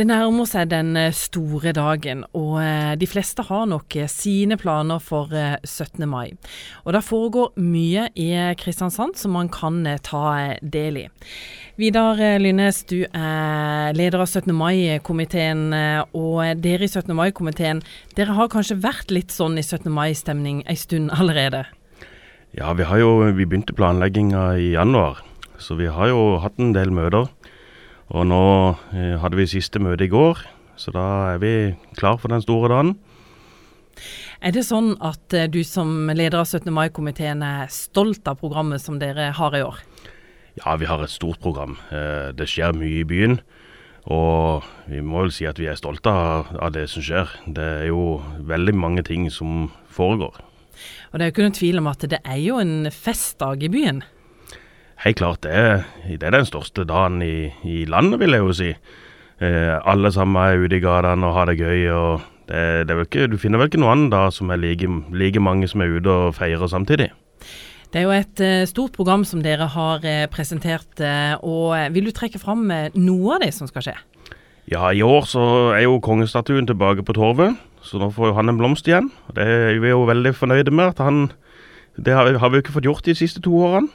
Det nærmer seg den eh, store dagen, og eh, de fleste har nok eh, sine planer for 17. mai. Og det foregår mye i Kristiansand som man kan ta del i. Vidar Lynnes, du er leder av 17. mai-komiteen, og dere i 17. mai-komiteen, dere har kanskje vært litt sånn i 17. mai-stemning en stund allerede? Ja, vi jo vi begynte planlegginga i januar, så vi har jo hatt en del møter. Og nå eh, hadde vi siste møte i går, så da er vi klar for den store dagen. Er det sånn at eh, du som leder av 17. mai-komiteen er stolt av programmet som dere har i år? Ja, vi har et stort program. Eh, det skjer mye i byen. Og vi må vel si at vi er stolte av, av det som skjer. Det er jo veldig mange ting som foregår. Og det er jo ikke noen tvil om at det er jo en festdag i byen? Helt klart, det det er den største dagen i, i, landet, vil jeg jo si. Eh, alle sammen er ute i gatene og har det gøy. og det, det ikke, Du finner vel ikke noen annen dag som er like, like, mange som er ute og feirer samtidig. Det er jo et uh, stort program som dere har uh, presentert. Uh, og Vil du trekke fram noe av det som skal skje? Ja, i år så er jo kongestatuen tilbake på Torvet. Så nå får jo han en blomst igjen. Det er vi jo veldig fornøyde med. at han, Det har, har vi jo ikke fått gjort de siste to årene.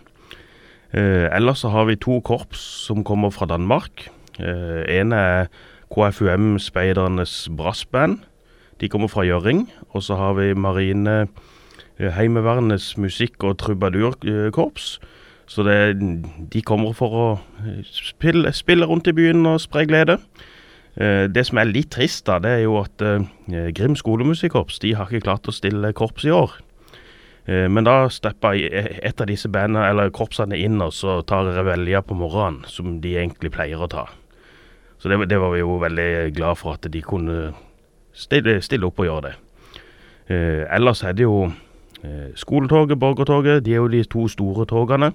Eh, ellers så har vi to korps som kommer fra Danmark. Eh, en er KFUM-speidernes brassband. De kommer fra Gjøring. Og så har vi Marine eh, Heimevernets musikk- og trubadurkorps. Så det, de kommer for å eh, spille, spille, rundt i byen og spre glede. Det som er litt trist, da, det er jo at Grim skolemusikkorps de har ikke klart å stille korps i år. Eh, men da steppa et av disse bandene, eller korpsene inn og så tar revelja på morgenen, som de egentlig pleier å ta. Så det, det, var vi jo veldig glad for at de kunne stille, stille opp og gjøre det. Eh, ellers er det jo eh, skoletoget, borgertoget. De er jo de to store togene.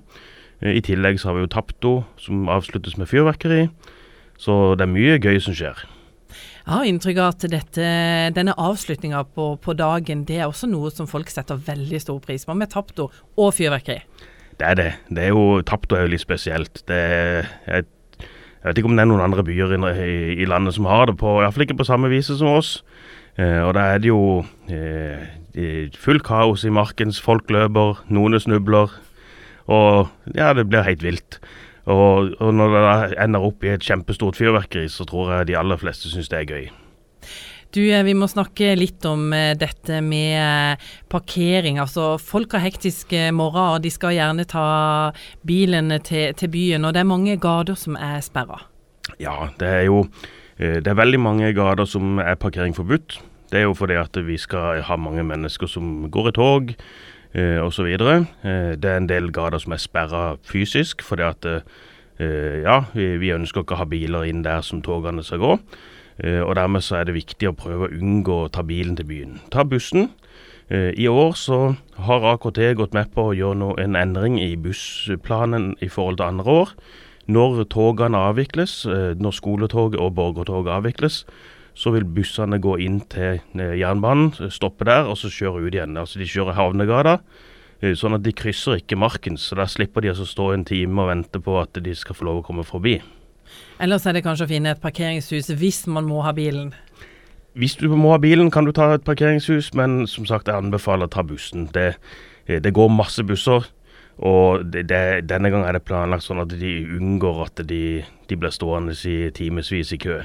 Eh, I tillegg så har vi jo Tapto, som avsluttes med fyrverkeri. Så det er mye gøy som skjer. Jeg har inntrykk av at dette, denne avslutninga på, på, dagen, det er også noe som folk setter veldig stor pris på, med Tapto og fyrverkeri. Det er det. det er jo, Tapto er jo litt spesielt. Det er, jeg, jeg, vet ikke om det er noen andre byer i, i, i landet som har det på, iallfall ikke på samme vis som oss. Eh, og da er det jo eh, fullt kaos i markens. Folk løper, noen snubler. Og ja, det blir helt vilt. Og, og, når det ender opp i et kjempestort fyrverkeri, så tror jeg de aller fleste syns det er gøy. Du, eh, Vi må snakke litt om eh, dette med eh, parkering. Altså, Folk har hektiske morgener, de skal gjerne ta bilen til, til, byen. Og det er mange gater som er sperra. Ja, det er jo det er veldig mange gater som er parkering forbudt. Det er jo fordi at vi skal ha mange mennesker som går i tog eh, osv. Eh, det er en del gater som er sperra fysisk, fordi at eh, ja, vi, vi, ønsker ikke å ha biler inn der som togene skal gå. Eh, og Dermed så er det viktig å prøve å unngå å ta bilen til byen. Ta bussen. Eh, I år så har AKT gått med på å gjøre no, en endring i bussplanen i forhold til andre år. Når togene avvikles, eh, når skoletoget og borgertoget avvikles, så vil bussene gå inn til eh, jernbanen, stoppe der og så kjøre ut igjen. Altså De kjører Havnegata, eh, sånn at de krysser ikke marken. Så da slipper de altså stå en time og vente på at de skal få lov å komme forbi. Ellers er det kanskje å finne et parkeringshus hvis man må ha bilen? Hvis du må ha bilen, kan du ta et parkeringshus, men som sagt, jeg anbefaler å ta bussen. Det, eh, det går masse busser. Og det, det, denne gang er det planlagt sånn at de unngår at de, de blir stående i timevis i kø.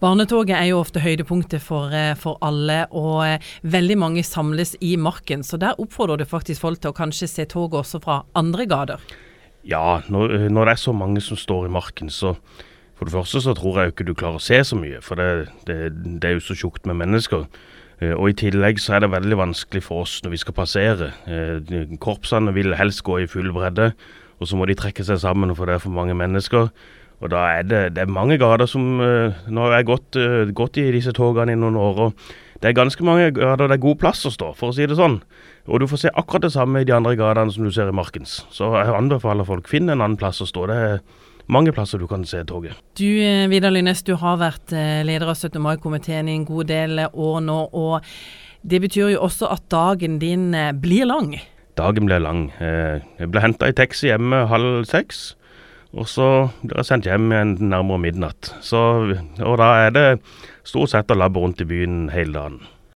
Barnetoget er jo ofte høydepunktet for, eh, for, alle, og eh, veldig mange samles i marken. Så der oppfordrer du faktisk folk til å kanskje se toget også fra andre gater? Ja, når, eh, når, det er så mange som står i marken, så for det første så tror jeg ikke du klarer å se så mye. For det, det, det er jo så tjukt med mennesker. Og i tillegg så er det veldig vanskelig for oss når vi skal passere. Korpsene vil helst gå i full bredde, og så må de trekke seg sammen for det er for mange mennesker. Og da er det, det er mange gater som uh, Nå har jeg gått, uh, gått, i disse togene i noen år, og det er ganske mange gater det er god plass å stå, for å si det sånn. Og du får se akkurat det samme i de andre gatene som du ser i Markens. Så jeg anbefaler folk finn en annen plass å stå. Det er mange plasser du kan se toget. Du eh, Vidar Lynes, du har vært leder av 17. mai-komiteen i en god del år nå. og det betyr jo også at dagen din blir lang? Dagen blir lang. Jeg ble henta i taxi hjemme halv seks. Og så blir jeg sendt hjem igjen nærmere midnatt. Så, og da er det stort sett å labbe rundt i byen hele dagen.